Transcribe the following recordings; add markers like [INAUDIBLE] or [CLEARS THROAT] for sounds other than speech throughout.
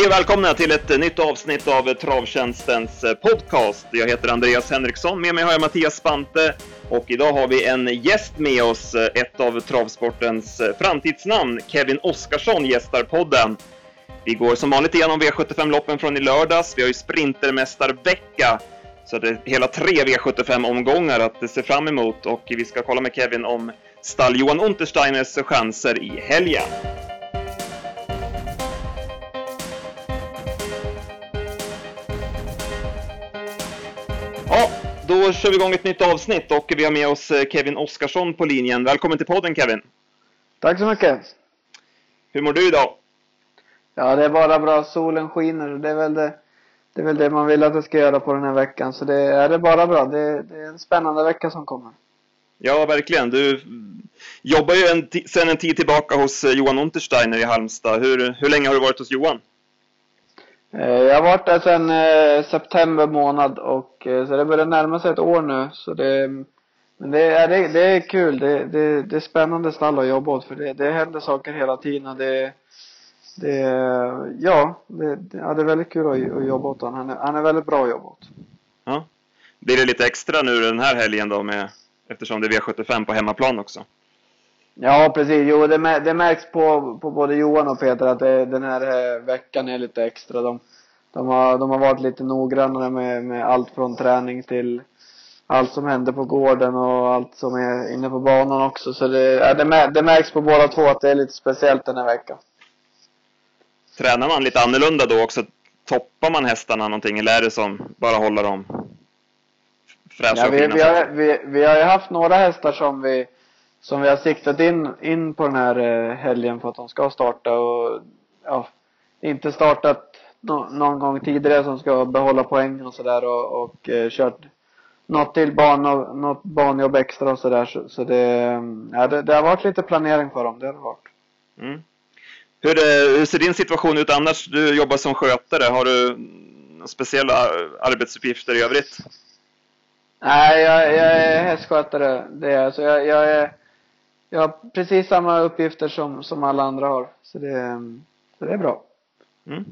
Hej och välkomna till ett nytt avsnitt av Travtjänstens eh, podcast. Jag heter Andreas Henriksson, med mig har jag Mattias Spante och idag har vi en gäst med oss. Eh, ett av travsportens eh, framtidsnamn, Kevin Oskarsson, gästar podden. Vi går som vanligt igenom V75-loppen från i lördags. Vi har ju Sprintermästarvecka, så det är hela tre V75-omgångar att se fram emot och vi ska kolla med Kevin om stall Johan Untersteiners chanser i helgen. Då kör vi igång ett nytt avsnitt och vi har med oss Kevin Oskarsson på linjen. Välkommen till podden Kevin! Tack så mycket! Hur mår du idag? Ja, det är bara bra. Solen skiner. Det är väl det, det, är väl det man vill att det ska göra på den här veckan. Så det är det bara bra. Det, det är en spännande vecka som kommer. Ja, verkligen. Du jobbar ju en sedan en tid tillbaka hos Johan Untersteiner i Halmstad. Hur, hur länge har du varit hos Johan? Eh, jag har varit där sedan eh, september månad och eh, så det börjar närma sig ett år nu. Så det, men det är, det, det är kul. Det, det, det är spännande stall att jobba åt för det, det händer saker hela tiden. Det, det, ja, det, ja, det är väldigt kul att, att jobba åt honom. Han är, han är väldigt bra att jobba åt. Ja. Blir det lite extra nu den här helgen då med, eftersom det är V75 på hemmaplan också? Ja, precis. Jo, det, det märks på, på både Johan och Peter att det, den här eh, veckan är lite extra. De, de, har, de har varit lite noggrannare med, med allt från träning till allt som händer på gården och allt som är inne på banan också. Så det, ja, det, det märks på båda två att det är lite speciellt den här veckan. Tränar man lite annorlunda då också? Toppar man hästarna någonting eller är det som bara hålla dem fräscha ja, vi, vi, har, vi, vi har ju haft några hästar som vi som vi har siktat in, in på den här eh, helgen för att de ska starta och ja, inte startat no, någon gång tidigare som ska behålla poäng och sådär och, och eh, kört något till ban och, något banjobb extra och sådär så, så det, ja, det, det har varit lite planering för dem, det har det varit. Mm. Hur, eh, hur ser din situation ut annars? Du jobbar som skötare. Har du speciella arbetsuppgifter i övrigt? Nej, jag, jag är hästskötare. Det är, så jag, jag, är, jag har precis samma uppgifter som, som alla andra har. Så det, så det är bra. Mm.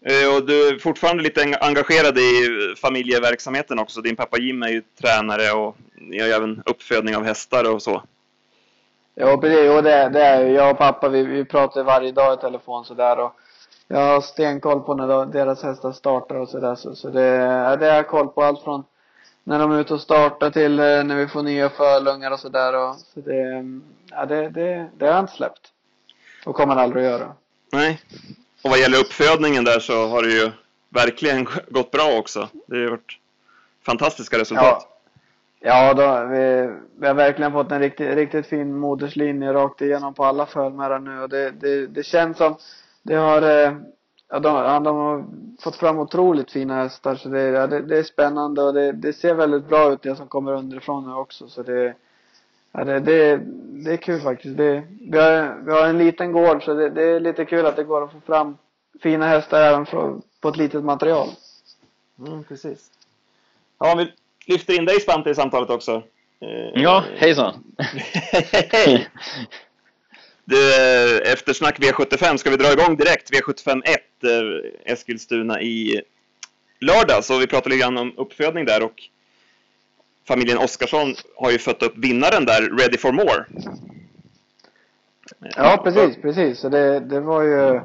Eh, och du är fortfarande lite engagerad i familjeverksamheten också. Din pappa Jim är ju tränare och ni har ju även uppfödning av hästar och så. Ja, precis. Jo, det, det är Jag och pappa, vi, vi pratar varje dag i telefon sådär och jag har stenkoll på när deras hästar startar och sådär. Så, så det, det har jag koll på allt från när de är ute och startar till eh, när vi får nya förlungar och sådär och så det, ja det, det, det har jag inte släppt. Och kommer aldrig att göra. Nej. Och vad gäller uppfödningen där så har det ju verkligen [LAUGHS] gått bra också. Det har varit fantastiska resultat. Ja. Ja, då, vi, vi har verkligen fått en riktigt, riktigt fin moderslinje rakt igenom på alla fölmärrar nu och det, det, det känns som det har, eh, ja, de, de har fått fram otroligt fina hästar så det, ja, det, det är spännande och det, det ser väldigt bra ut det som kommer underifrån nu också så det, ja, det, det, det är kul faktiskt. Det, vi, har, vi har en liten gård så det, det är lite kul att det går att få fram fina hästar även för, på ett litet material. Mm, precis. Ja, vi lyfter in dig Spante i samtalet också. Eh, ja, hejsan! Hej! [LAUGHS] Du, eh, eftersnack V75, ska vi dra igång direkt? V75 1, eh, Eskilstuna i lördags. Och vi pratade lite grann om uppfödning där och familjen Oskarsson har ju fött upp vinnaren där, Ready for More. Ja, precis, precis. Så det, det var ju,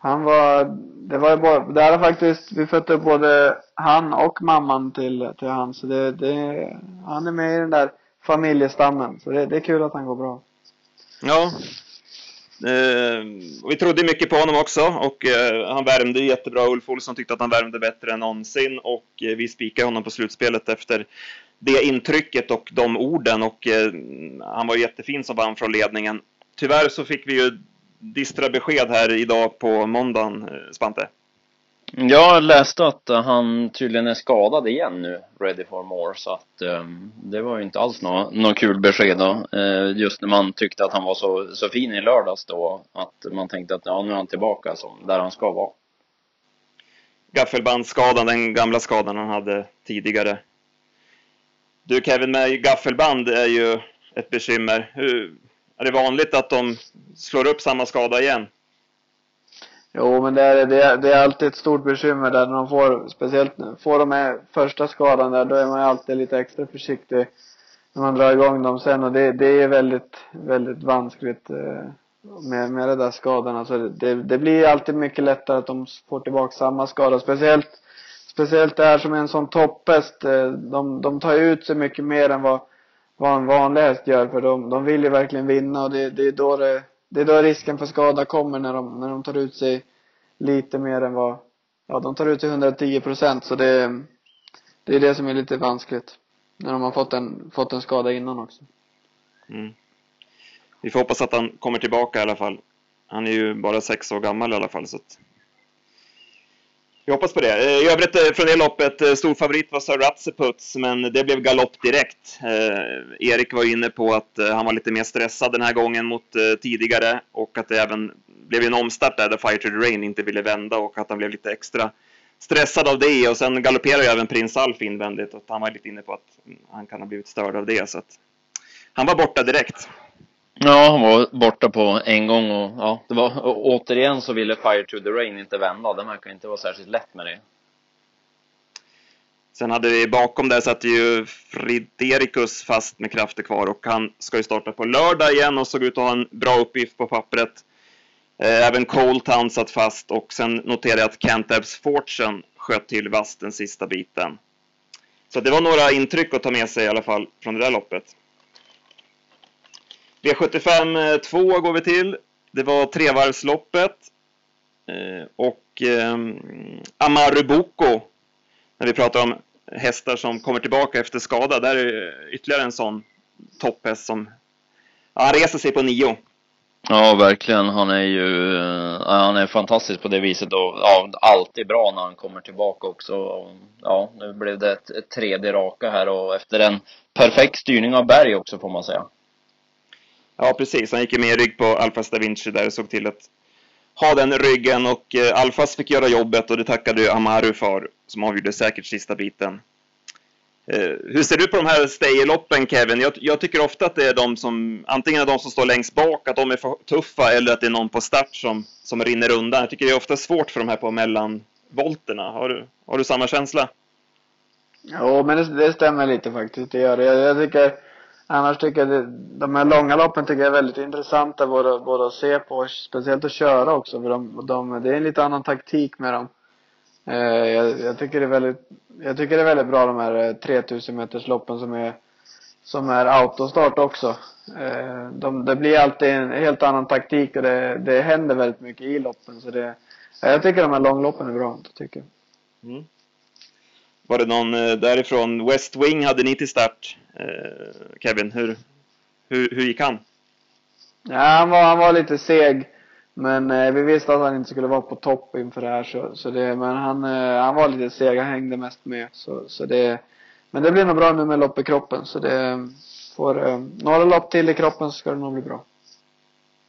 han var det var ju bara, där har faktiskt, vi fött upp både han och mamman till, till han. Så det, det, han är med i den där familjestammen. Så det, det är kul att han går bra. Ja. Eh, vi trodde mycket på honom också och eh, han värmde jättebra. Ulf Olsson tyckte att han värmde bättre än någonsin och eh, vi spikade honom på slutspelet efter det intrycket och de orden och eh, han var jättefin som vann från ledningen. Tyvärr så fick vi ju distra besked här idag på måndagen, eh, Spante. Jag läste att eh, han tydligen är skadad igen nu, Ready for More, så att um, det var ju inte alls något nå kul besked då. Uh, just när man tyckte att han var så, så fin i lördags då, att man tänkte att ja, nu är han tillbaka som där han ska vara. Gaffelbandsskadan, den gamla skadan han hade tidigare. Du Kevin, med gaffelband är ju ett bekymmer. Hur, är det vanligt att de slår upp samma skada igen? Jo, men det är, det, är, det är alltid ett stort bekymmer där när de får, speciellt får de med första skadan där, då är man ju alltid lite extra försiktig när man drar igång dem sen och det, det är väldigt, väldigt vanskligt eh, med, med de där skadorna. så det, det blir alltid mycket lättare att de får tillbaka samma skada. Speciellt, speciellt det här som är en sån topphäst. Eh, de, de tar ju ut sig mycket mer än vad, vad en vanlig häst gör för de, de vill ju verkligen vinna och det, det är då det, det är då risken för skada kommer när de, när de tar ut sig lite mer än vad, ja de tar ut sig 110 procent så det, det är det som är lite vanskligt. När de har fått en, fått en skada innan också. Mm. Vi får hoppas att han kommer tillbaka i alla fall. Han är ju bara sex år gammal i alla fall. Så att... Vi hoppas på det. Eh, I övrigt eh, från det loppet, eh, stor favorit var Sir Ratseputs, men det blev galopp direkt. Eh, Erik var inne på att han var lite mer stressad den här gången mot eh, tidigare och att det även blev en omstart där, där Fire to the Rain inte ville vända och att han blev lite extra stressad av det och sen galopperade ju även Prins Alf invändigt och han var lite inne på att mm, han kan ha blivit störd av det så att han var borta direkt. Ja, han var borta på en gång och ja, det var och återigen så ville Fire to the Rain inte vända. Det verkar inte vara särskilt lätt med det. Sen hade vi bakom där satt ju Friderikus fast med krafter kvar och han ska ju starta på lördag igen och såg ut att ha en bra uppgift på pappret. Eh, även Coltown satt fast och sen noterade jag att Cantabs Fortune sköt till vass den sista biten. Så det var några intryck att ta med sig i alla fall från det där loppet. V75 eh, 2 går vi till. Det var trevarvsloppet. Eh, och eh, Amaru Boko, när vi pratar om hästar som kommer tillbaka efter skada, där är ytterligare en sån topphäst som ja, han reser sig på nio. Ja, verkligen. Han är ju, eh, han är fantastisk på det viset och ja, alltid bra när han kommer tillbaka också. Ja, nu blev det ett, ett tredje raka här och efter en perfekt styrning av Berg också får man säga. Ja, precis. Han gick ju med i rygg på Alfas da Vinci där och såg till att ha den ryggen och eh, Alfas fick göra jobbet och det tackade ju Amaru för som avgjorde säkert sista biten. Eh, hur ser du på de här stayerloppen Kevin? Jag, jag, tycker ofta att det är de som, antingen är de som står längst bak, att de är för tuffa eller att det är någon på start som, som rinner undan. Jag tycker det är ofta svårt för de här på mellanvolterna. Har du, har du samma känsla? Jo, men det, det stämmer lite faktiskt. Det gör det. Jag, jag tycker Annars tycker jag det, de här långa loppen tycker jag är väldigt intressanta både, både att se på och speciellt att köra också för de, de, det är en lite annan taktik med dem. Eh, jag, jag, tycker det är väldigt, jag tycker det är väldigt bra de här eh, 3000 meters loppen som är, som är autostart också. Eh, de, det blir alltid en helt annan taktik och det, det händer väldigt mycket i loppen så det, jag tycker de här långloppen är bra, tycker jag. Mm. Var det någon eh, därifrån West Wing hade ni till start? Eh, Kevin, hur, hur, hur gick han? Ja, han var, han var lite seg. Men eh, vi visste att han inte skulle vara på topp inför det här så, så det, men han, eh, han var lite seg, han hängde mest med. Så, så det, men det blir nog bra nu med lopp i kroppen så det får, eh, några lopp till i kroppen så ska det nog bli bra.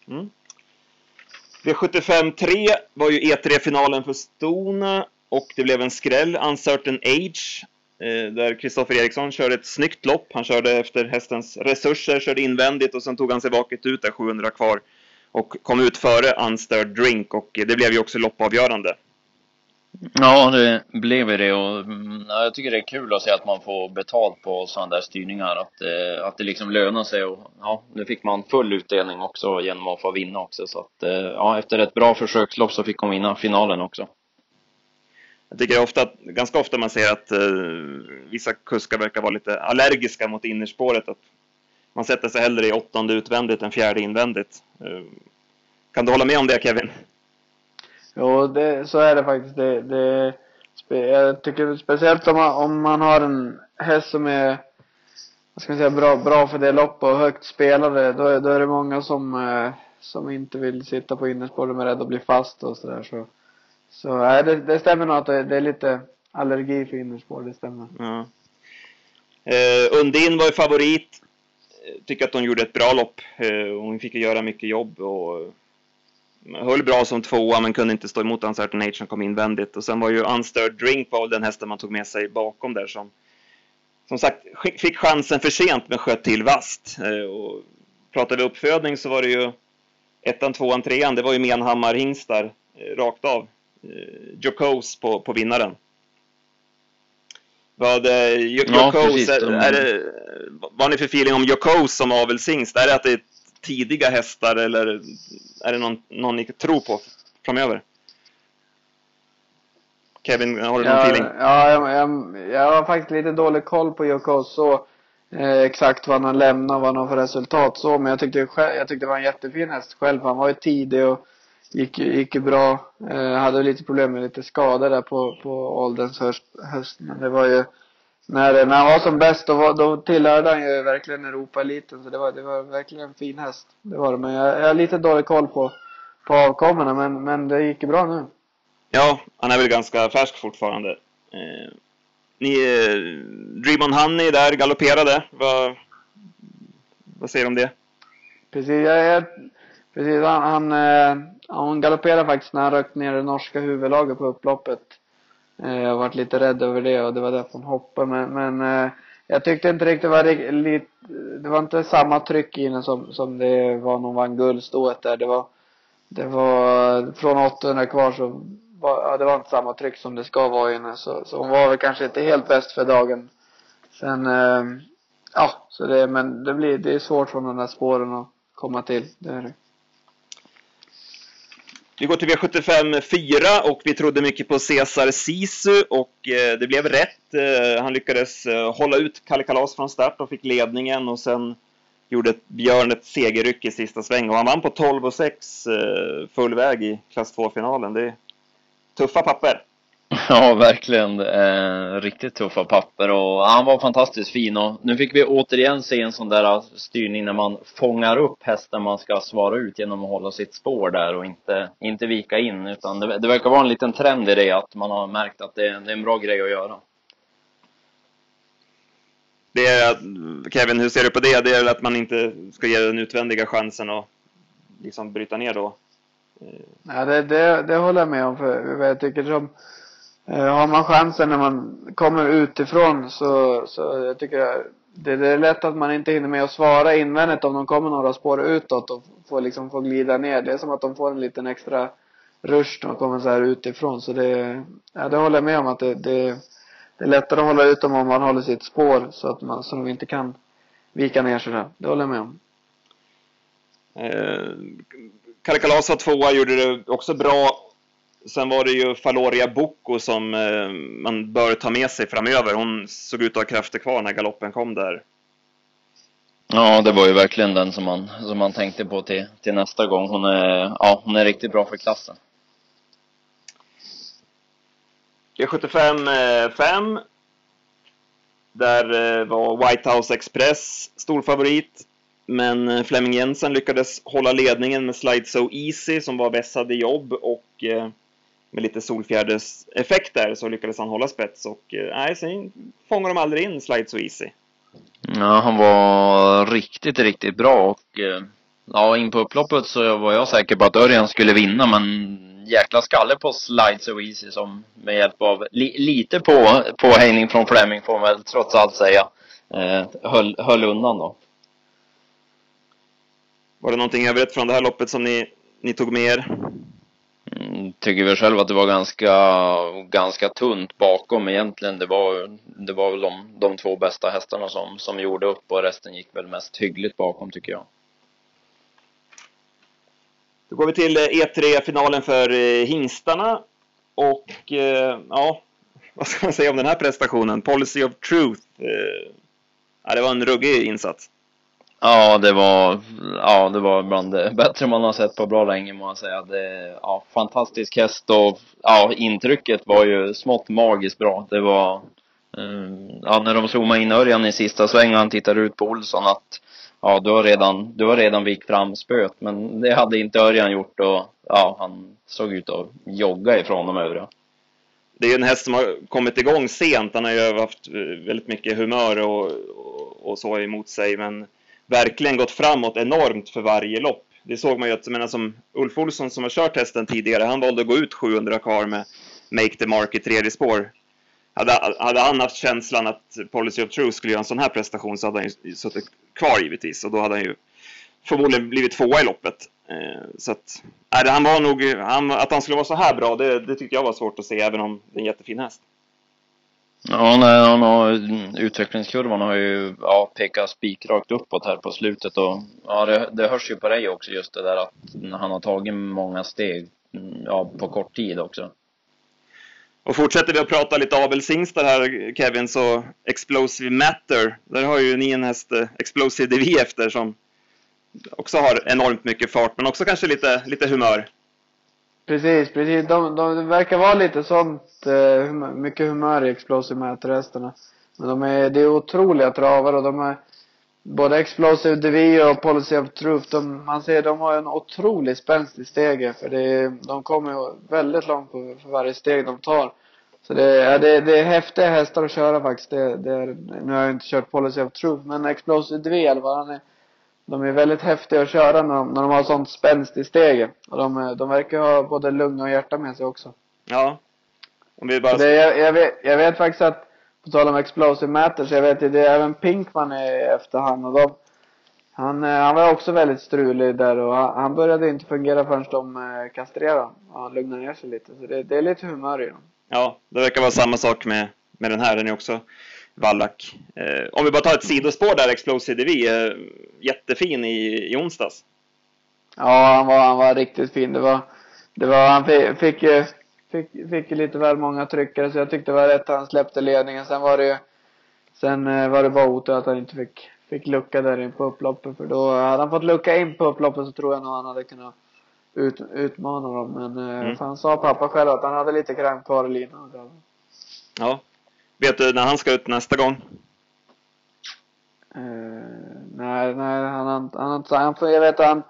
Mm. V75 3 var ju E3-finalen för Stona och det blev en skräll, Uncertain Age. Eh, där Kristoffer Eriksson körde ett snyggt lopp. Han körde efter hästens resurser, körde invändigt och sen tog han sig vaket ut där 700 kvar. Och kom ut före Unstirred Drink och det blev ju också loppavgörande. Ja, det blev det och mm, ja, jag tycker det är kul att se att man får betalt på sådana där styrningar. Att, eh, att det liksom lönar sig och ja, nu fick man full utdelning också genom att få vinna också. Så att eh, ja, efter ett bra försökslopp så fick hon vinna finalen också. Jag tycker ofta, ganska ofta man ser att eh, vissa kuskar verkar vara lite allergiska mot innerspåret. Att man sätter sig hellre i åttonde utvändigt än fjärde invändigt. Eh, kan du hålla med om det Kevin? Jo, det, så är det faktiskt. Det, det, jag tycker speciellt om man, om man har en häst som är vad ska man säga, bra, bra för det loppet och högt spelade, då, är, då är det många som, eh, som inte vill sitta på innerspår, de är rädda att bli fast och sådär. Så så nej, det, det stämmer nog att det, det är lite allergi för innerspår, det stämmer. Ja. Eh, Undin var ju favorit. Eh, tycker att hon gjorde ett bra lopp. Eh, hon fick ju göra mycket jobb och eh, höll bra som tvåa men kunde inte stå emot Uncertain Age som kom invändigt. Och sen var ju Unstirred Drink var den hästen man tog med sig bakom där som som sagt fick chansen för sent men sköt till vast. Eh, och pratar vi uppfödning så var det ju ettan, tvåan, trean, det var ju Menhammar hingstar eh, rakt av. Eh, Jokos på, på vinnaren. Vad, eh, Jokos, Ja, precis. är, De- är det, vad har ni för feeling om Jokos som avelshingst? Är det att det är tidiga hästar eller är det någon, någon ni tror på framöver? Kevin, har du någon Ja, feeling? ja jag, jag, jag har faktiskt lite dålig koll på Yokos så eh, exakt vad han lämnar, vad han har för resultat så. Men jag tyckte, jag tyckte det var en jättefin häst själv. Han var ju tidig och gick, ju- gick ju bra. Eh, hade lite problem med lite skador där på, på ålderns höst, höst. Men det var ju när, när han var som bäst då, var, då tillhörde han ju verkligen Europa-eliten. Så det var, det var verkligen en fin häst. Det var det. Men jag, jag har lite dålig koll på, på avkommorna men, men det gick ju bra nu. Ja, han är väl ganska färsk fortfarande. Eh, ni, eh, Dream on Honey där galopperade. Vad, vad säger du om det? Precis, jag, jag, precis han, han, eh, hon galopperade faktiskt när han rökt ner det norska huvudlaget på upploppet. Eh, jag varit lite rädd över det och det var därför hon hoppade men, men eh, jag tyckte inte riktigt det var ri- det var inte samma tryck i den som, som det var när hon vann guldstået där. Det var, det var från 800 kvar så var, ja, det var inte samma tryck som det ska vara i henne så, så hon var väl kanske inte helt bäst för dagen. Sen, eh, ja, så det, men det blir, det är svårt från de där spåren att komma till. Det är det. Vi går till V75 4 och vi trodde mycket på Cesar Sisu och eh, det blev rätt. Eh, han lyckades eh, hålla ut Kalle Kalas från start och fick ledningen och sen gjorde Björn ett segerryck i sista sväng och han vann på 12 och 6 full väg i klass 2-finalen. Det är tuffa papper. [LAUGHS] Ja, verkligen. Eh, riktigt tuffa papper och han var fantastiskt fin och nu fick vi återigen se en sån där styrning när man fångar upp hästen man ska svara ut genom att hålla sitt spår där och inte, inte vika in utan det, det verkar vara en liten trend i det att man har märkt att det, det är en bra grej att göra. Det är, Kevin, hur ser du på det? Det är att man inte ska ge den utvändiga chansen och liksom bryta ner då? Ja, det, det, det håller jag med om. För jag tycker som, eh, Eh, har man chansen när man kommer utifrån så, så jag tycker jag, det, det är lätt att man inte hinner med att svara invändigt om de kommer några spår utåt och får liksom få glida ner. Det är som att de får en liten extra rush när de kommer så här utifrån. Så det, ja, det håller jag med om att det, det, det är lättare att hålla ut dem om man håller sitt spår så att man, så de inte kan vika ner sig där. Det håller jag med om. Eh, Kalle Kalasa, tvåa, gjorde det också bra. Sen var det ju Faloria Bocco som eh, man bör ta med sig framöver. Hon såg ut att ha krafter kvar när galoppen kom där. Ja, det var ju verkligen den som man, som man tänkte på till, till nästa gång. Hon är, ja, hon är riktigt bra för klassen. G75 5. Där eh, var White House Express stor favorit. Men eh, Flemming Jensen lyckades hålla ledningen med Slide So Easy som var vässad i jobb och eh, med lite solfjäderseffekt där så lyckades han hålla spets och eh, nej, sen fångar de aldrig in Slide So Easy. Ja, han var riktigt, riktigt bra och eh, ja, in på upploppet så var jag säker på att Örjan skulle vinna men jäkla skalle på Slide So Easy som med hjälp av li, lite på, påhängning från Fleming får man väl trots allt säga eh, höll, höll undan då. Var det någonting övrigt från det här loppet som ni, ni tog med er? Mm, tycker väl själv att det var ganska, ganska tunt bakom egentligen. Det var, det var väl de, de två bästa hästarna som, som gjorde upp och resten gick väl mest hyggligt bakom tycker jag. Då går vi till eh, e E3-finalen för eh, hingstarna. Och eh, ja, [LAUGHS] vad ska man säga om den här prestationen? Policy of Truth. Ja, det var en ruggig insats. Ja, det var, ja, det var bland det bättre man har sett på bra länge må jag säga. Det, ja, fantastisk häst och ja, intrycket var ju smått magiskt bra. Det var, eh, ja, när de zoomade in Örjan i sista svängen och han tittade ut på Olsson att ja, du har redan, du har redan vikt fram spöet. Men det hade inte Örjan gjort och ja, han såg ut att jogga ifrån de övriga. Det är ju en häst som har kommit igång sent. Han har ju haft eh, väldigt mycket humör och, och, och så emot sig. Men verkligen gått framåt enormt för varje lopp. Det såg man ju att, jag menar, som Ulf Olsson som har kört hästen tidigare, han valde att gå ut 700 kvar med Make the Mark i tredje spår. Hade, hade han haft känslan att Policy of Truth skulle göra en sån här prestation så hade han ju suttit kvar givetvis och då hade han ju förmodligen blivit tvåa i loppet. Eh, så att, nej, han var nog, han, att han skulle vara så här bra, det, det tyckte jag var svårt att se, även om det är en jättefin häst. Ja, nej, han har, utvecklingskurvan har ju ja, pekat spikrakt uppåt här på slutet och ja, det, det hörs ju på dig också just det där att han har tagit många steg mm, ja, på kort tid också. Och fortsätter vi att prata lite avelshingstar här Kevin, så Explosive Matter, där har ju ni en häst, eh, Explosive DV efter, som också har enormt mycket fart, men också kanske lite, lite humör. Precis, precis. De, de, de verkar vara lite sånt, eh, mycket humör i Explosive Mätresterna. Men de är, det är otroliga travar och de är både Explosive DV och Policy of Truth, de, man ser de har en otrolig spänst i steget för det, de kommer väldigt långt på, för varje steg de tar. Så det, ja, det, det är häftiga hästar att köra faktiskt. Det, det är, nu har jag inte kört Policy of Truth, men Explosive DV eller vad han är, de är väldigt häftiga att köra när de, när de har sånt spänst i steget. Och de, de verkar ha både lugn och hjärta med sig också. Ja. Om vi bara... Det, jag, jag, vet, jag vet faktiskt att på tal om Explosive Matters, jag vet ju det är även Pinkman är efter han och de, han, eh, han var också väldigt strulig där och han, han började inte fungera förrän de eh, kastrerade honom. Han lugnade ner sig lite. Så det, det är lite humör i dem. Ja, det verkar vara samma sak med, med den här. Den är också vallack. Eh, om vi bara tar ett sidospår där, Explosive DV. Eh, jättefin i, i onsdags. Ja, han var, han var riktigt fin. Det var, det var, han fick, fick ju fick, fick lite väl många tryckare så jag tyckte det var rätt att han släppte ledningen. Sen var det ju, sen eh, var det bara otur att han inte fick, fick lucka där in på upploppet. För då, hade han fått lucka in på upploppet så tror jag nog han hade kunnat ut, utmana dem. Men mm. han sa pappa själv att han hade lite kräm kvar i linan. Ja. Vet du när han ska ut nästa gång? Uh, nej, nej, han, han, han, han, jag vet att han,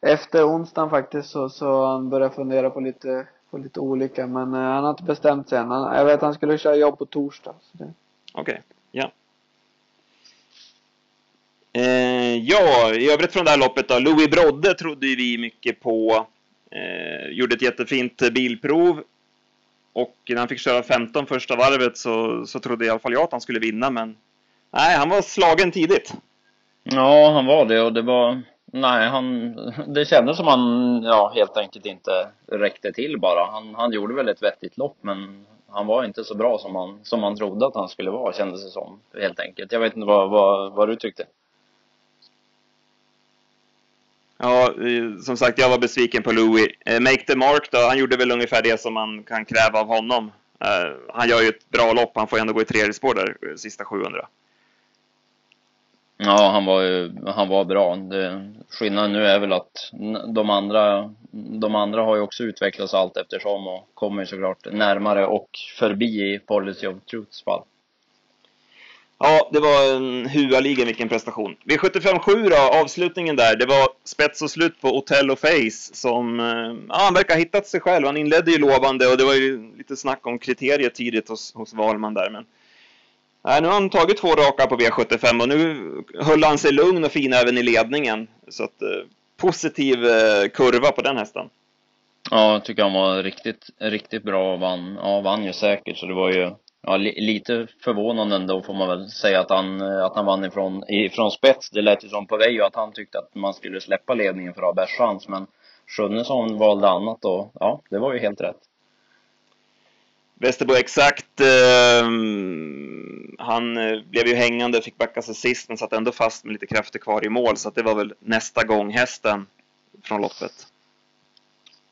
efter onsdagen faktiskt så, så han började fundera på lite på lite olika. Men eh, han har inte bestämt sig än. jag vet att han skulle köra jobb på torsdag. Okej, okay. ja. Eh, ja, i övrigt från det här loppet då. Louis Brodde trodde vi mycket på. Eh, gjorde ett jättefint bilprov. Och när han fick köra 15 första varvet så, så trodde i alla fall jag att han skulle vinna, men nej, han var slagen tidigt. Ja, han var det och det var Nej, han, det kändes som han ja, helt enkelt inte räckte till bara. Han, han gjorde väl ett vettigt lopp men han var inte så bra som man, som man trodde att han skulle vara kändes det som. Helt enkelt. Jag vet inte vad, vad, vad du tyckte. Ja, eh, som sagt, jag var besviken på Louis. Eh, Make the Mark då, han gjorde väl ungefär det som man kan kräva av honom. Eh, han gör ju ett bra lopp, han får ändå gå i tredje spår där, sista 700. Ja, han var ju, han var bra. Det, skillnaden nu är väl att de andra, de andra har ju också utvecklats allt eftersom och kommer såklart närmare och förbi i Policy of Truths fall. Ja, det var en hualigen vilken prestation. V75-7 då, avslutningen där, det var spets och slut på Otello Face som, eh, ja, han verkar ha hittat sig själv. Han inledde ju lovande och det var ju lite snack om kriterier tidigt hos, hos Wahlman där, men Nej, nu har han tagit två raka på V75 och nu höll han sig lugn och fin även i ledningen. Så att, eh, positiv eh, kurva på den hästen. Ja, jag tycker han var riktigt, riktigt bra och vann, ja, vann ju säkert. Så det var ju ja, li, lite förvånande ändå får man väl säga att han, eh, att han vann ifrån, ifrån spets. Det lät ju som på Veijo att han tyckte att man skulle släppa ledningen för att ha bäst chans. Men Sjunnesson valde annat och ja, det var ju helt rätt. Västerbo exakt. Ehm, eh, han blev ju hängande, fick backa sig sist, men satt ändå fast med lite krafter kvar i mål. Så det var väl nästa gång hästen från loppet.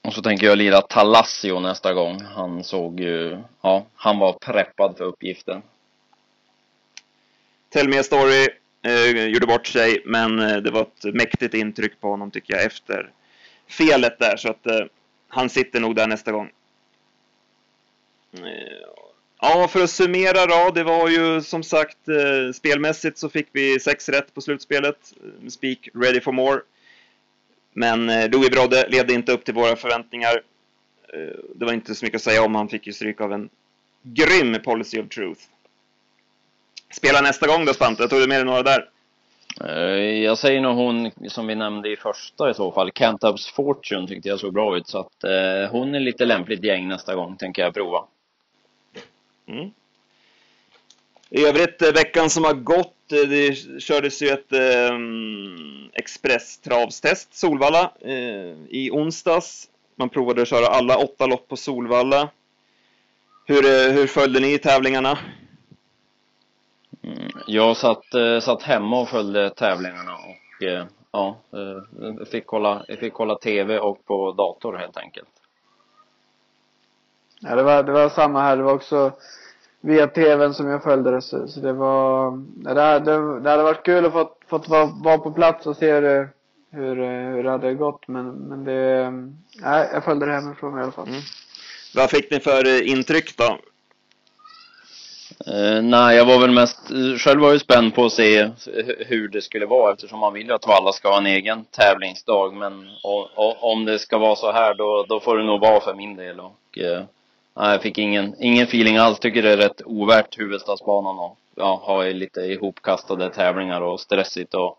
Och så tänker jag lira Talassio nästa gång. Han såg ju, ja, han var preppad för uppgiften. Tell me a story eh, gjorde bort sig, men eh, det var ett mäktigt intryck på honom tycker jag efter felet där. Så att eh, han sitter nog där nästa gång. Eh, ja, för att summera då. Det var ju som sagt eh, spelmässigt så fick vi sex rätt på slutspelet. Eh, Speak ready for more. Men eh, Louis Brodde levde inte upp till våra förväntningar. Det var inte så mycket att säga om. Han fick ju stryk av en grym policy of truth. Spela nästa gång då Spante. Tog du med dig några där? Jag säger nog hon som vi nämnde i första i så fall. Cantabs Fortune tyckte jag såg bra ut. Så att eh, hon är lite lämpligt gäng nästa gång tänker jag prova. Mm. I övrigt, eh, veckan som har gått, eh, det kördes ju ett, um, expresstravstest Solvalla eh, i onsdags. Man provade att köra alla åtta lopp på Solvalla. Hur, eh, hur följde ni tävlingarna? Mm, jag satt, eh, satt hemma och följde tävlingarna och eh, ja, eh, fick kolla, jag fick kolla TV och på dator helt enkelt. Ja, det var, det var samma här. Det var också via tvn som jag följde det. Så, så det var, det, det, det hade varit kul att få fått vara, vara på plats och se hur, hur, hur det hade gått. Men, men det, nej, jag följde det hemifrån i alla fall. Mm. Vad fick ni för eh, intryck då? Uh, nej, jag var väl mest, själv var jag spänd på att se hur det skulle vara eftersom man vill ju att Valla ska ha en egen tävlingsdag. Men och, och, om det ska vara så här då, då får det nog vara för min del. Och, uh, nej, jag fick ingen, ingen feeling alls. Tycker det är rätt ovärt huvudstadsbanan och ja, ha lite ihopkastade tävlingar och stressigt och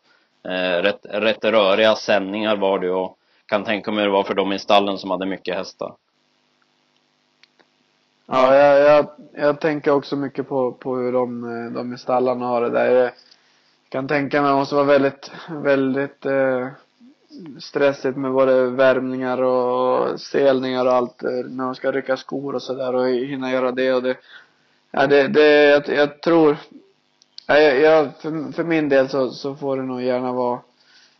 eh, rätt, rätt röriga sändningar var det och kan tänka mig det var för dem i stallen som hade mycket hästar. Ja, jag, jag, jag tänker också mycket på, på hur de, de i stallarna har det där. Jag kan tänka mig att det måste vara väldigt, väldigt eh, stressigt med både värmningar och selningar och allt eh, när de ska rycka skor och sådär och hinna göra det och det. Ja, det, det jag, jag tror, jag, jag, för, för min del så, så får det nog gärna vara,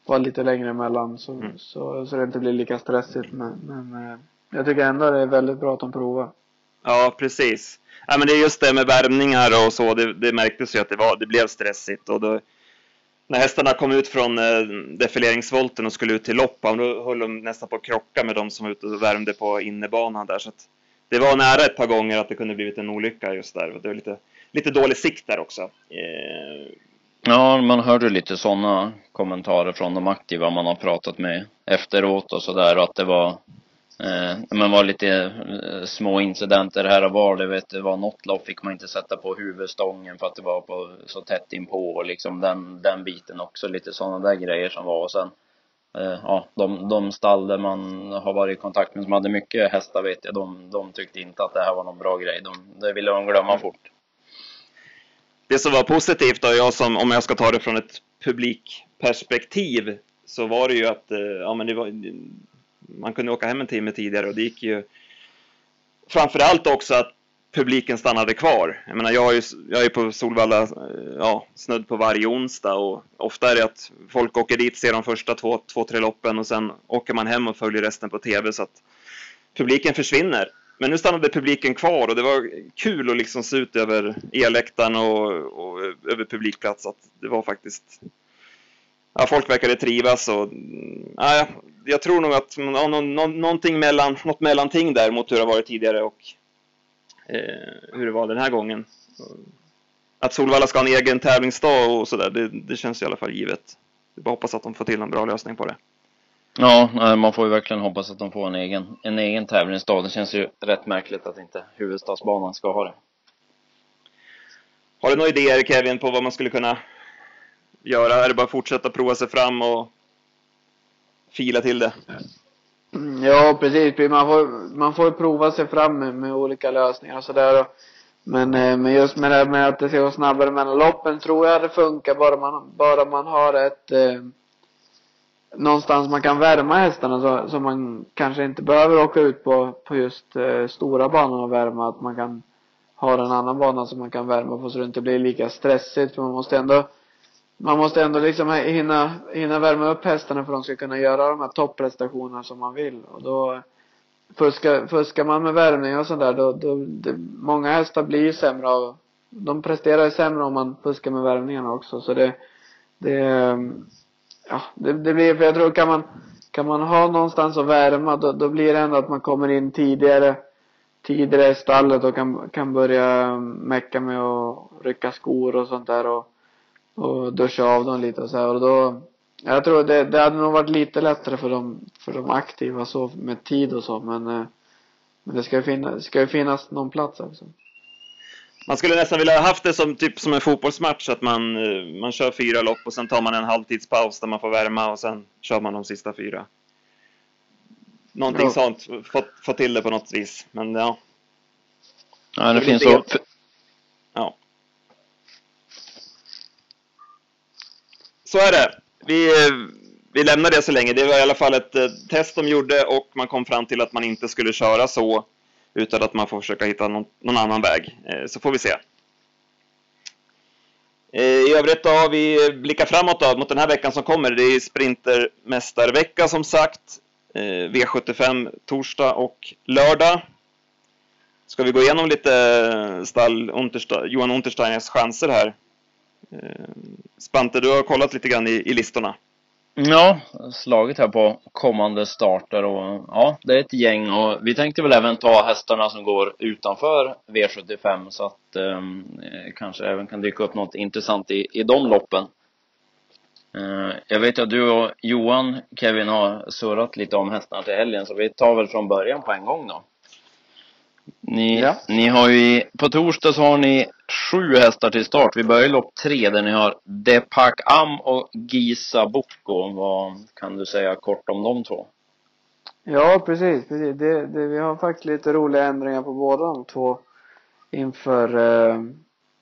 vara lite längre emellan så, mm. så, så det inte blir lika stressigt men, men eh, jag tycker ändå det är väldigt bra att de provar. Ja, precis. Ja, men det är just det med värmningar och så, det, det märktes ju att det, var, det blev stressigt och då när hästarna kom ut från eh, defileringsvolten och skulle ut till lopp, då höll de nästan på att krocka med de som var ute och värmde på innebanan där. Så att det var nära ett par gånger att det kunde blivit en olycka just där. Det var lite, lite dålig sikt där också. Eh... Ja, man hörde lite sådana kommentarer från de aktiva man har pratat med efteråt och sådär att det var Eh, men var lite eh, små incidenter här och var. Det, vet, det var något lopp fick man inte sätta på huvudstången för att det var på, så tätt inpå och liksom den, den biten också. Lite sådana där grejer som var. Och sen, eh, ja, de, de stall där man har varit i kontakt med som hade mycket hästar vet jag, de, de tyckte inte att det här var någon bra grej. De, det ville de glömma fort. Det som var positivt då, jag som, om jag ska ta det från ett publikperspektiv, så var det ju att, eh, ja men det var man kunde åka hem en timme tidigare och det gick ju framförallt också att publiken stannade kvar. Jag menar, jag är, ju, jag är på Solvalla eh, ja, snudd på varje onsdag och ofta är det att folk åker dit, ser de första två, två, tre loppen och sen åker man hem och följer resten på TV så att publiken försvinner. Men nu stannade publiken kvar och det var kul att liksom se ut över eläktaren och, och över publikplats. Att det var faktiskt ja, folk verkade trivas och ja, jag tror nog att ja, nå, nå, någonting mellan, något mellanting där mot hur det har varit tidigare och eh, hur det var den här gången. Att Solvalla ska ha en egen tävlingsdag och sådär, det, det känns i alla fall givet. Vi bara hoppas att de får till en bra lösning på det. Ja, man får ju verkligen hoppas att de får en egen, en egen tävlingsdag. Det känns ju rätt märkligt att inte huvudstadsbanan ska ha det. Har du några idéer Kevin på vad man skulle kunna göra? Är det bara att fortsätta prova sig fram och fila till det? Mm, ja, precis. Man får, man får prova sig fram med, med olika lösningar och sådär. Men, eh, men just med det med att det ska gå snabbare mellan loppen tror jag det funkar bara man, bara man har ett eh, någonstans man kan värma hästarna så, så man kanske inte behöver åka ut på, på just eh, stora banan och värma. Att man kan ha en annan bana som man kan värma på så det inte blir lika stressigt. För man måste ändå man måste ändå liksom hinna, hinna värma upp hästarna för att de ska kunna göra de här topprestationerna som man vill. Och då fuskar, fuskar man med värmning och sådär då, då det, många hästar blir ju sämre av, de presterar ju sämre om man fuskar med värmningarna också. Så det, det, ja, det, det blir, för jag tror kan man, kan man ha någonstans att värma då, då blir det ändå att man kommer in tidigare, tidigare i stallet och kan, kan börja mecka med att rycka skor och sånt där och och duscha av dem lite och så här och då jag tror det, det hade nog varit lite lättare för de, för de aktiva så med tid och så men eh, men det ska ju finnas, ska ju finnas någon plats också. Man skulle nästan vilja ha haft det som typ som en fotbollsmatch att man, eh, man kör fyra lopp och sen tar man en halvtidspaus där man får värma och sen kör man de sista fyra. Någonting ja. sånt, få, få till det på något vis, men ja. Ja, det, det finns så. Ja. Så är det. Vi, vi lämnar det så länge. Det var i alla fall ett eh, test de gjorde och man kom fram till att man inte skulle köra så utan att man får försöka hitta någon, någon annan väg. Eh, så får vi se. Eh, I övrigt då har vi blickat framåt då, mot den här veckan som kommer. Det är Sprintermästarvecka som sagt. V75 torsdag och lördag. Ska vi gå igenom lite stall Johan Untersteiners chanser här? Spante, du har kollat lite grann i, i listorna. Ja, slagit här på kommande starter och ja, det är ett gäng och vi tänkte väl även ta hästarna som går utanför V75 så att ehm, eh, kanske även kan dyka upp något intressant i, i de loppen. Eh, jag vet att du och Johan, Kevin, har surrat lite om hästarna till helgen så vi tar väl från början på en gång då. Ni, ja. ni har ju, på torsdag så har ni sju hästar till start. Vi börjar i lopp tre där ni har Depak Am och Gisa Boko. Vad kan du säga kort om de två? Ja, precis, precis. Det, det, vi har faktiskt lite roliga ändringar på båda de två inför, eh,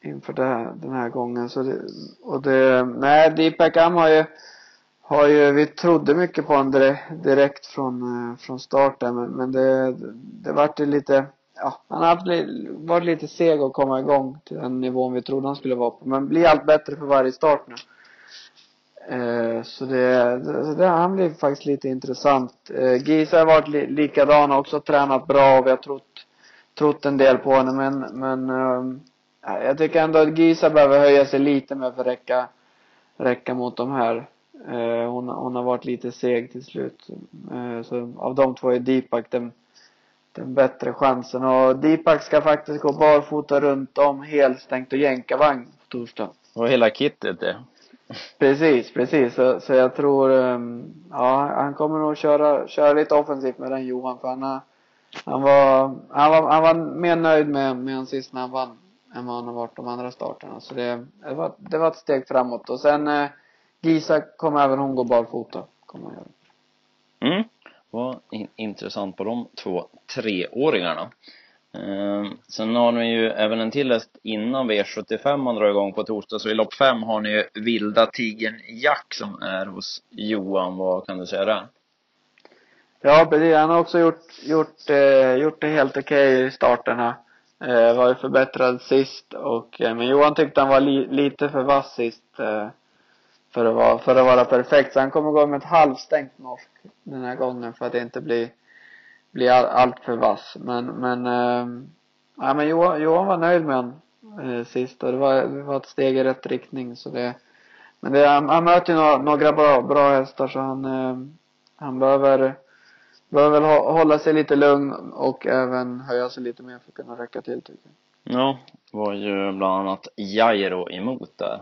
inför här, den här gången. Så det, och det, nej, Deepak Am har ju, har ju, vi trodde mycket på honom direkt, direkt från, eh, från starten men, men det, det vart ju lite ja, han har haft, varit lite seg att komma igång till den nivån vi trodde han skulle vara på. Men blir allt bättre för varje start nu. Eh, så det, det, det, han blir faktiskt lite intressant. Eh, Gisa har varit li, likadan, har också tränat bra och vi har trott, trott en del på henne men, men eh, jag tycker ändå att Gisa behöver höja sig lite mer för att räcka, räcka mot de här. Eh, hon, hon har varit lite seg till slut. Eh, så av de två är Deepak den den bättre chansen. Och Deepak ska faktiskt gå barfota runt om helstängt och jänkarvagn på torsdag. Och hela kittet det. Precis, precis. Så, så jag tror, um, ja, han kommer nog köra, köra lite offensivt med den Johan för han, har, han var, han var, han var mer nöjd med, med han sist när han vann än vad han har varit de andra starterna. Så det, det var, det var ett steg framåt. Och sen eh, Gisa kommer även hon gå barfota. Kommer hon göra. Mm var intressant på de två treåringarna. Eh, sen har ni ju även en till häst innan V75 man drar igång på torsdag. Så i lopp fem har ni ju Vilda Tigern Jack som är hos Johan. Vad kan du säga där? Ja, precis. Han har också gjort, gjort, eh, gjort det helt okej okay i starterna. Eh, var ju förbättrad sist och, eh, men Johan tyckte han var li, lite för vass sist. Eh, för att vara, för att vara perfekt. Så han kommer gå med ett halvstängt norsk den här gången för att inte bli, bli all, allt för vass. Men, men, äh, ja men Johan, Johan var nöjd med honom äh, eh, sist och det var, det var ett steg i rätt riktning så det, men det, han, han möter ju några, några bra, bra hästar så han, äh, han behöver, behöver väl hålla sig lite lugn och även höja sig lite mer för att kunna räcka till tycker jag. Ja, var ju bland annat Jairo emot där.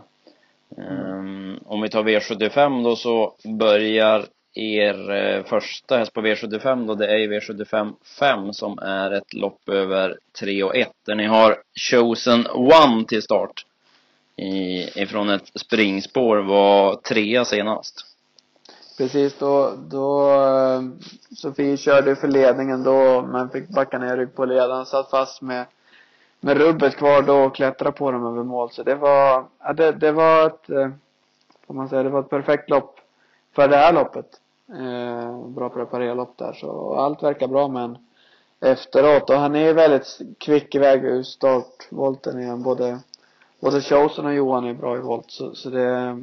Um, om vi tar V75 då så börjar er eh, första häst på V75 då, det är V75 5 som är ett lopp över 3 och 1 där ni har Chosen One till start. I, ifrån ett springspår var trea senast. Precis, då, då eh, Sofie körde för ledningen då men fick backa ner rygg på ledaren, satt fast med med rubbet kvar då och klättra på dem över mål. Så det var, ja, det, det var ett, eh, får man säga, det var ett perfekt lopp för det här loppet. Eh, bra preparerat lopp där så allt verkar bra men efteråt och han är väldigt kvick iväg ur startvolten igen. Både, både Chosen och Johan är bra i volt så, så det,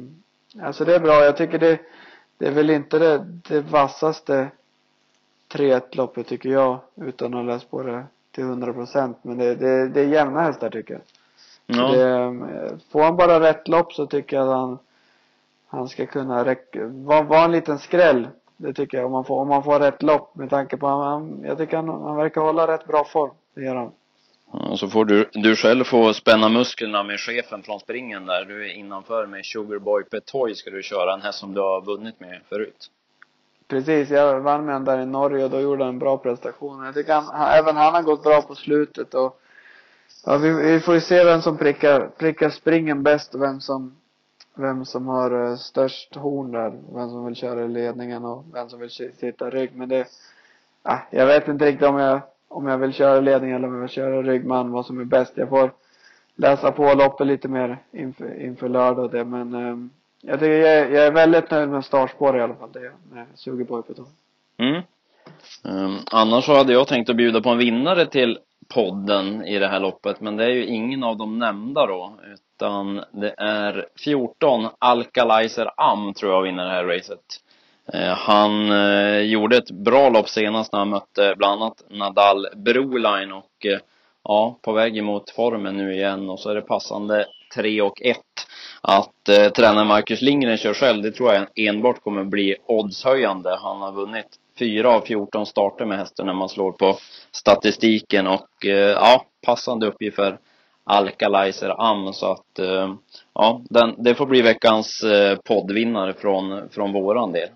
alltså det är bra. Jag tycker det, det är väl inte det, det vassaste 3-1 loppet tycker jag utan att ha läst på det till hundra procent. Men det, det, det är jämna hästar tycker jag. Ja. Det, får han bara rätt lopp så tycker jag att han, han ska kunna räcka, vara var en liten skräll. Det tycker jag. Om man får, om man får rätt lopp med tanke på han, jag tycker han, han verkar hålla rätt bra form. Det gör han. Ja, så får du, du själv få spänna musklerna med chefen från springen där. Du är innanför med Sugarboy Petoy ska du köra en häst som du har vunnit med förut. Precis, jag vann med honom där i Norge och då gjorde han en bra prestation. Jag tycker han, även han har gått bra på slutet och ja, vi, vi får ju se vem som prickar, prickar springen bäst och vem som, vem som har uh, störst horn där. Vem som vill köra i ledningen och vem som vill sitta rygg. Men det, ja, jag vet inte riktigt om jag, om jag vill köra ledning eller om jag vill köra ryggman, vad som är bäst. Jag får läsa på loppet lite mer inför, inför lördag och det men um, jag tycker jag, jag är väldigt nöjd med startspår i alla fall. Det är jag, med Sugerborg på Mm. Um, annars så hade jag tänkt att bjuda på en vinnare till podden i det här loppet, men det är ju ingen av de nämnda då, utan det är 14 Alkalizer Am tror jag vinner det här racet. Ehm, han eh, gjorde ett bra lopp senast när han mötte bland annat Nadal Broline och eh, ja, på väg emot formen nu igen och så är det passande 3 och 1 att eh, tränare Marcus Lindgren kör själv, det tror jag enbart kommer bli oddshöjande. Han har vunnit 4 av 14 starter med hästen när man slår på statistiken och eh, ja, passande uppgift för Alkalizer Am så att eh, ja, den, det får bli veckans eh, poddvinnare från, från våran del.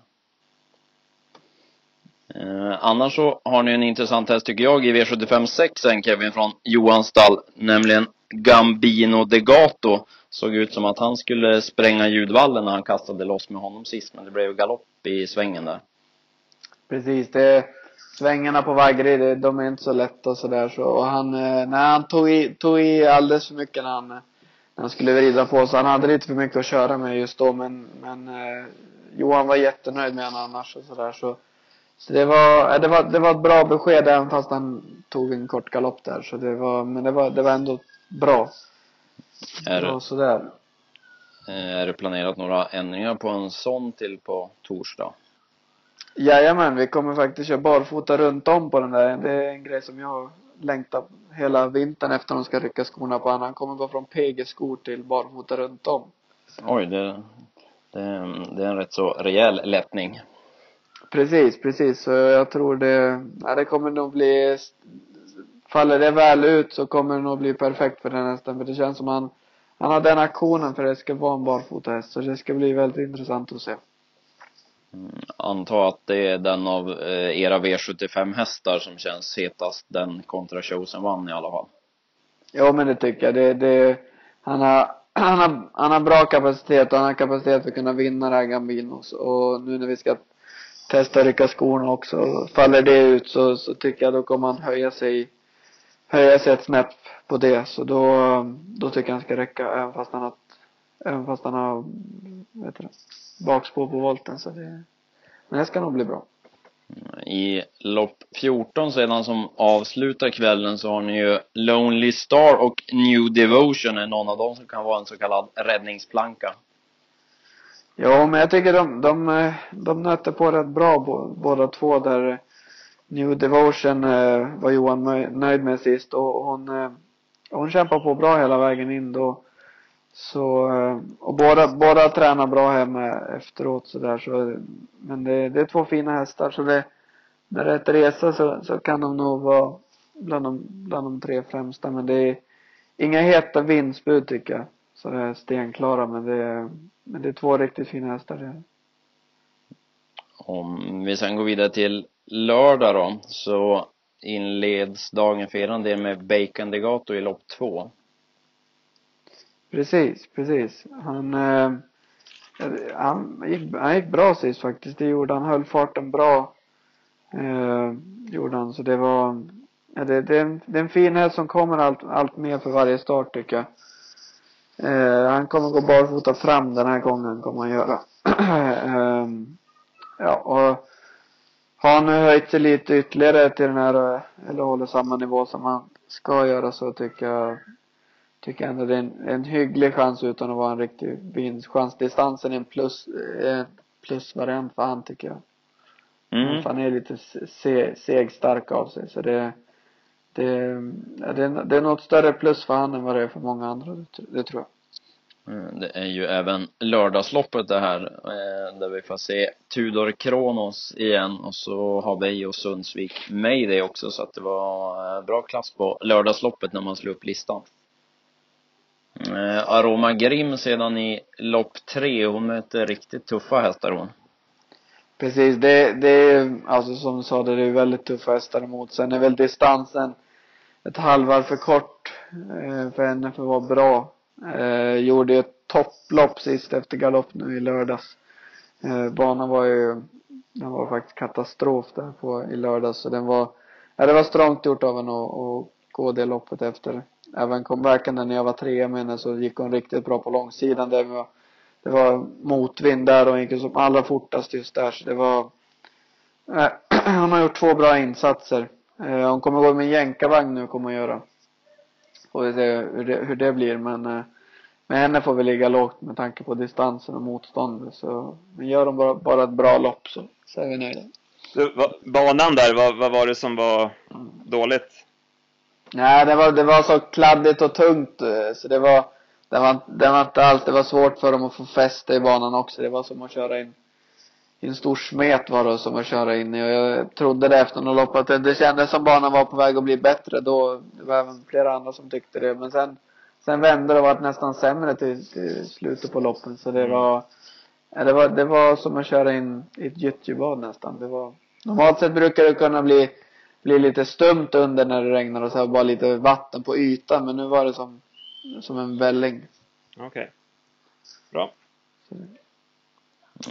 Eh, annars så har ni en intressant häst tycker jag i V75 6 en Kevin från Johans stall, nämligen Gambino Degato. Såg ut som att han skulle spränga ljudvallen när han kastade loss med honom sist, men det blev galopp i svängen där. Precis, det svängarna på Vaggeryd, de är inte så lätta och sådär så, och han, eh, nej han tog i, tog i alldeles för mycket när han, när han skulle vrida på så han hade lite för mycket att köra med just då men, men eh, Johan var jättenöjd med honom annars och sådär så så det var, eh, det var, det var ett bra besked även fast han tog en kort galopp där så det var, men det var, det var ändå bra. Är, Bra sådär. eh, är det planerat några ändringar på en sån till på torsdag? Jajamän, vi kommer faktiskt köra barfota runt om på den där. Det är en grej som jag längtar hela vintern efter de ska rycka skorna på. Han kommer gå från PG-skor till barfota runt om. Oj, det, det, det är en rätt så rejäl lättning. Precis, precis. Så jag tror det, ja, det kommer nog bli, faller det väl ut så kommer det nog bli perfekt för den hästen. För det känns som han, han har den aktionen för det ska vara en barfotahäst. Så det ska bli väldigt intressant att se. Mm, Anta att det är den av eh, era V75 hästar som känns hetast, den kontra Chosen One i alla fall. Ja men det tycker jag. Det, det, han har, han har, han har bra kapacitet och han har kapacitet för att kunna vinna det här Gambinos. Och nu när vi ska testa rycka skorna också, faller det ut så, så tycker jag då kommer han höja sig, höja sig ett snäpp på det. Så då, då tycker jag han ska räcka även fast han har, även fast han har, heter det, bakspår på volten så det, men det ska nog bli bra. I lopp 14 sedan som avslutar kvällen så har ni ju Lonely Star och New Devotion är någon av dem som kan vara en så kallad räddningsplanka. Ja, men jag tycker de, de, de nöter på rätt bra båda två där. New Devotion eh, var Johan nöjd med sist och hon, eh, hon kämpar på bra hela vägen in då. Så, eh, och båda, båda tränar bra hemma efteråt så där så, men det, det är två fina hästar så det, med rätt resa så, så kan de nog vara bland de, bland de tre främsta men det är inga heta vinstbud tycker jag. Så det är stenklara men det är, men det är två riktigt fina hästar det. Om vi sen går vidare till lördag då, så inleds dagen för eran del med Bacon Degato i lopp två. Precis, precis. Han, eh, han, gick, han gick bra sist faktiskt. Det gjorde han. Höll farten bra. Eh, gjorde han. Så det var, ja, det, det, är en, det är en fin häst som kommer allt, allt mer för varje start tycker jag. Eh, han kommer gå barfota fram den här gången, kommer han göra. [CLEARS THROAT] eh, ja, och har han nu höjt sig lite ytterligare till den här, eller håller samma nivå som han ska göra så tycker jag tycker jag ändå det är en, en hygglig chans utan att vara en riktig vinstchans. Distansen är en plus, en plusvariant för han tycker jag. Mm. Han är lite se, segstark av sig så det, det, det, är- det är något större plus för han än vad det är för många andra, det, det tror jag. Mm, det är ju även lördagsloppet det här, eh, där vi får se Tudor Kronos igen och så har vi och Sundsvik Mayday också så att det var eh, bra klass på lördagsloppet när man slog upp listan. Eh, Aroma Grim sedan i lopp tre, hon möter riktigt tuffa hästar hon. Precis, det, det är, alltså som du sa, det är väldigt tuffa hästar emot. Sen är väl distansen ett halvvarv för kort eh, för henne för att vara bra. Eh, gjorde ju ett topplopp sist efter galopp nu i lördags. Eh, banan var ju, den var faktiskt katastrof där på, i lördags så den var, ja det var strångt gjort av henne att, att gå det loppet efter. Även comebacken när jag var trea med henne så gick hon riktigt bra på långsidan där var det var motvind där och han gick som allra fortast just där så det var eh, [CLEARS THROAT] hon har gjort två bra insatser. Eh, hon kommer gå med jänkarvagn nu kommer hon göra. Får vi se hur det, hur det blir men eh, med henne får vi ligga lågt med tanke på distansen och motståndet så men gör de bara, bara ett bra lopp så, så är vi nöjda. Du, va, banan där, vad, vad var det som var dåligt? Nej, det var, det var så kladdigt och tungt eh, så det var, det var, det var inte alls, det var svårt för dem att få fäste i banan också. Det var som att köra in i en stor smet var det som att köra in i och jag trodde det efter något lopp att det, det kändes som banan var på väg att bli bättre då. Det var även flera andra som tyckte det men sen sen vände det och vart nästan sämre till, till slutet på loppen så det var ja, det var, det var som att köra in i ett gyttjebad nästan. Det var normalt sett brukar det kunna bli bli lite stumt under när det regnar och så här, bara lite vatten på ytan men nu var det som som en välling. Okej. Okay. Bra. Eh,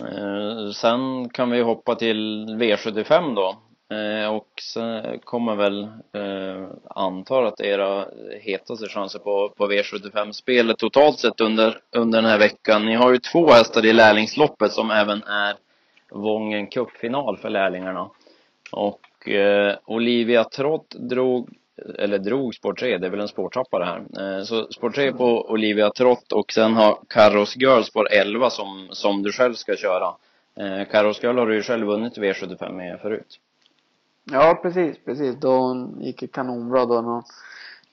Eh, sen kan vi hoppa till V75 då. Eh, och sen kommer väl, eh, antar att era hetaste chanser på, på V75-spelet totalt sett under, under den här veckan. Ni har ju två hästar i lärlingsloppet som även är Vången Cup-final för lärlingarna. Och eh, Olivia Trott drog eller drog spår 3, det är väl en spårtrappa det här. Eh, så spår 3 på Olivia Trott och sen har Carros Girl spår 11 som, som du själv ska köra. Eh, Carros Girl har du ju själv vunnit V75 med förut. Ja, precis, precis. Då hon gick kanonbra då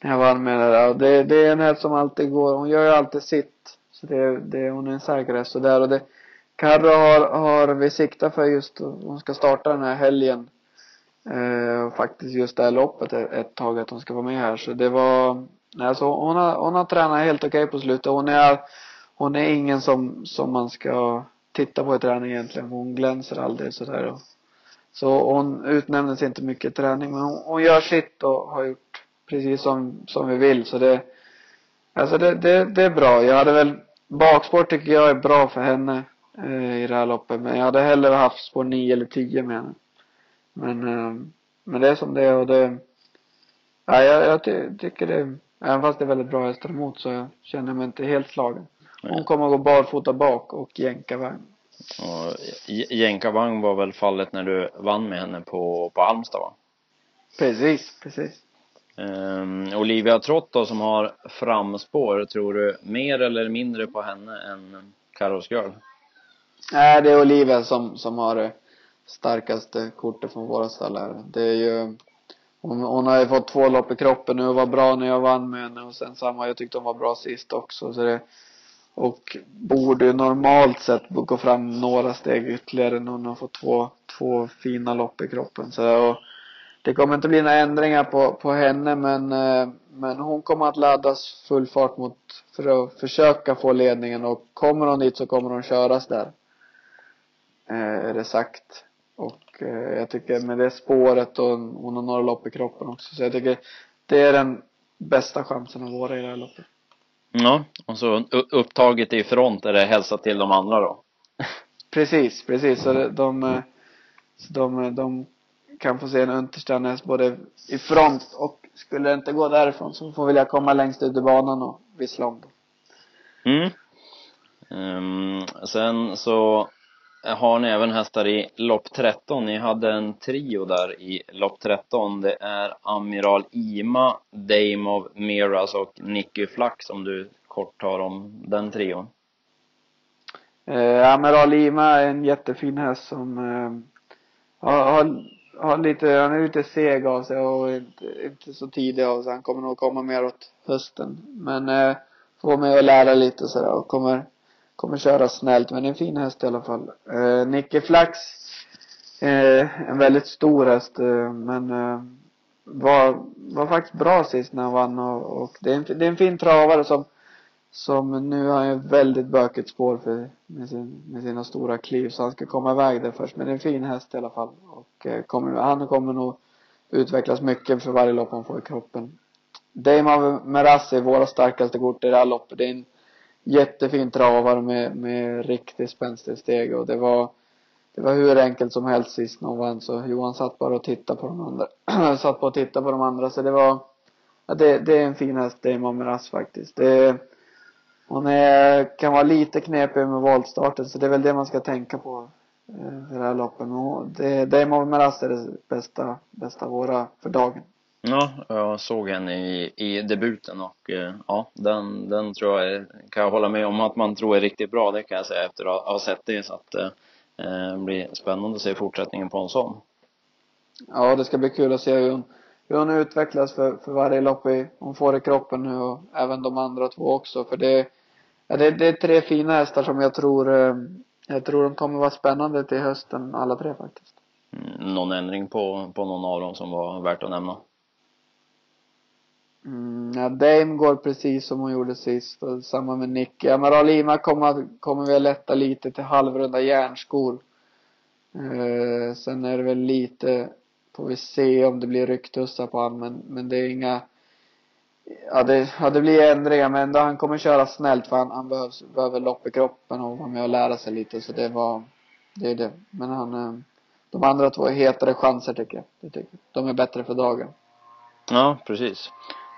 när jag vann med det där. Det, det är en häst som alltid går, hon gör ju alltid sitt. Så det, det, hon är en säker häst och där och det Carro har, har vi siktat för just, hon ska starta den här helgen eh, faktiskt just det här loppet ett, ett tag att hon ska vara med här. Så det var, nej så hon har, hon har tränat helt okej okay på slutet. Hon är, hon är ingen som, som man ska titta på i träning egentligen. Hon glänser aldrig sådär. Så hon utnämndes inte mycket i träning men hon, hon gör sitt och har gjort precis som, som vi vill. Så det, alltså det, det, det är bra. Jag hade väl, bakspår tycker jag är bra för henne eh, i det här loppet. Men jag hade hellre haft spår 9 eller 10 med henne. Men, eh, men det är som det är och det, ja, jag, jag ty, tycker det, även fast det är väldigt bra hästar emot så jag känner mig inte helt slagen. Hon kommer att gå barfota bak och jänkarvagn. Och jänkarvagn var väl fallet när du vann med henne på, på Halmstad va? Precis, precis. Um, Olivia Trott då som har framspår, tror du mer eller mindre på henne än Carros Girl? Nej, det är Olivia som, som har det starkaste kortet från våra stall. Det är ju hon, hon har ju fått två lopp i kroppen nu och var bra när jag vann med henne och sen samma, jag tyckte hon var bra sist också så det och borde ju normalt sett gå fram några steg ytterligare när hon har fått två, två fina lopp i kroppen så och det kommer inte bli några ändringar på, på henne men, eh, men hon kommer att laddas full fart mot för att försöka få ledningen och kommer hon dit så kommer hon köras där. Eh, är det sagt. Eh, jag tycker med det spåret och hon har några lopp i kroppen också. Så jag tycker det är den bästa chansen att vara i det här loppet. Ja, och så upptaget i front är det hälsa till de andra då? precis, precis. Så de, eh, så de, de kan få se en Untersternäs både i front och skulle det inte gå därifrån så får väl jag komma längst ut i banan och vissla om dem. Mm. Um, sen så Eh, har ni även hästar i lopp 13. Ni hade en trio där i lopp 13. Det är Amiral Ima, Dame of Miras och Nicky Flack som du kort tar om den trion. Eh, Amiral Ima är en jättefin häst som eh, har, har, har lite, han är lite seg av sig och inte, inte så tidig av sig. Han kommer nog komma mer åt hösten. Men eh, får mig att lära lite sådär och kommer kommer köra snällt men en fin häst i alla fall. Eh, Nicke Flax eh, en väldigt stor häst eh, men eh, var, var faktiskt bra sist när han vann och, och det, är en, det är en fin travare som som nu har ju väldigt bökigt spår för, med, sin, med sina stora kliv så han ska komma iväg där först men det är en fin häst i alla fall och eh, kommer, han kommer nog utvecklas mycket för varje lopp han får i kroppen. Dame av Merassi våra starkaste kort i det här loppet. Det är en jättefin travare med, med riktigt spänstig steg och det var det var hur enkelt som helst sist när hon vann så Johan satt bara och tittade på de andra [CLEARS THROAT] satt på och tittade på de andra så det var ja, det, det är en fin häst det är Mameras faktiskt det hon är, kan vara lite knepig med voltstarten så det är väl det man ska tänka på eh, i det här loppet. Det, det, är Meras är det bästa, bästa våra för dagen. Ja, jag såg henne i, i debuten och eh, ja, den, den tror jag kan jag hålla med om att man tror är riktigt bra, det kan jag säga efter att ha sett det så att eh, eh, blir spännande att se fortsättningen på en sån. Ja, det ska bli kul att se hur hon, hur hon utvecklas för, för varje lopp i, hon får i kroppen nu och även de andra två också. För det, ja, det, det är tre fina hästar som jag tror, jag tror de kommer vara spännande till hösten alla tre faktiskt. Mm, någon ändring på, på någon av dem som var värt att nämna? Mm, ja, Dame går precis som hon gjorde sist och samma med Nicky. Amaral Lima kommer, kommer väl lätta lite till halvrunda järnskor. Eh, sen är det väl lite, får vi se om det blir rycktussar på honom, men, men det är inga Ja det, ja det blir ändringar men ändå han kommer köra snällt för han, han behövs, behöver lopp i kroppen och vara med och lära sig lite så det var Det är det. Men han eh, De andra två är hetare chanser tycker jag. Det tycker jag. De är bättre för dagen. Ja, precis.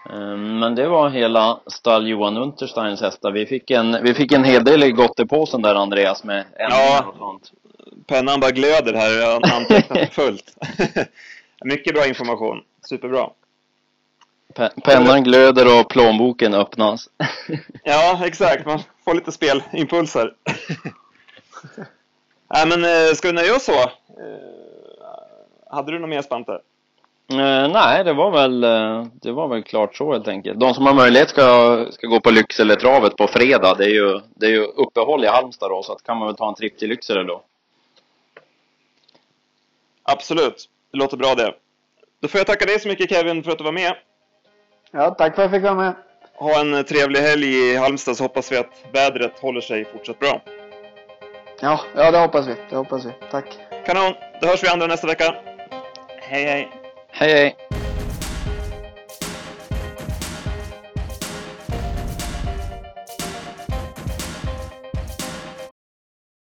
Eh, Men det var hela stall Johan Untersteins hästar. Vi fick en, vi fick en hel del i gottepåsen där Andreas med Ja. och sånt. Pennan bara glöder här, jag har antecknat fullt. [LAUGHS] Mycket bra information. Superbra. Pe- Pennan glöder och plånboken öppnas. [LAUGHS] Ja, exakt. Man får lite spelimpulser. [LAUGHS] Nej, men eh, ska vi nöja oss så? Eh, Hade du något mer, Spante? Eh, nej, det var väl, eh, det var väl klart så helt enkelt. De som har möjlighet ska, ska gå på Lycksele-travet på fredag. Det är ju, det är ju uppehåll i Halmstad då, så att kan man väl ta en tripp till Lycksele då. Absolut. Det låter bra det. Då får jag tacka dig så mycket Kevin för att du var med. Ja, tack för att jag fick vara med. Ha en trevlig helg i Halmstad så hoppas vi att vädret håller sig fortsatt bra. Ja, ja det hoppas vi. Det hoppas vi. Tack. Kanon! Då hörs vi andra nästa vecka. Hej hej! Hey.